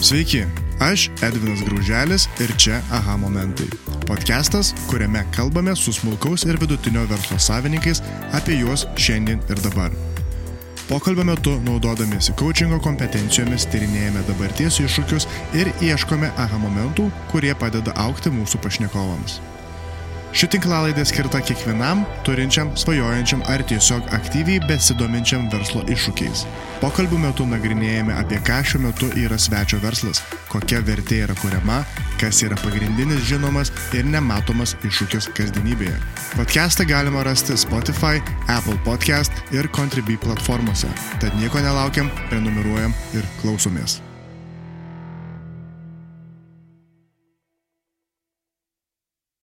Sveiki, aš Edvinas Grauželis ir čia Aha momentai. Podcastas, kuriame kalbame su smulkaus ir vidutinio verslo savininkais apie juos šiandien ir dabar. Pokalbio metu, naudodamiesi coachingo kompetencijomis, tyrinėjame dabarties iššūkius ir ieškome aha momentų, kurie padeda aukti mūsų pašnekovams. Ši tinklalaidė skirta kiekvienam turinčiam, svajojančiam ar tiesiog aktyviai besidominčiam verslo iššūkiais. Pokalbių metu nagrinėjame apie ką šiuo metu yra svečio verslas, kokia vertė yra kuriama, kas yra pagrindinis žinomas ir nematomas iššūkis kasdienybėje. Podcastą galima rasti Spotify, Apple Podcast ir Contribui platformose. Tad nieko nelaukiam, prenumeruojam ir klausomės.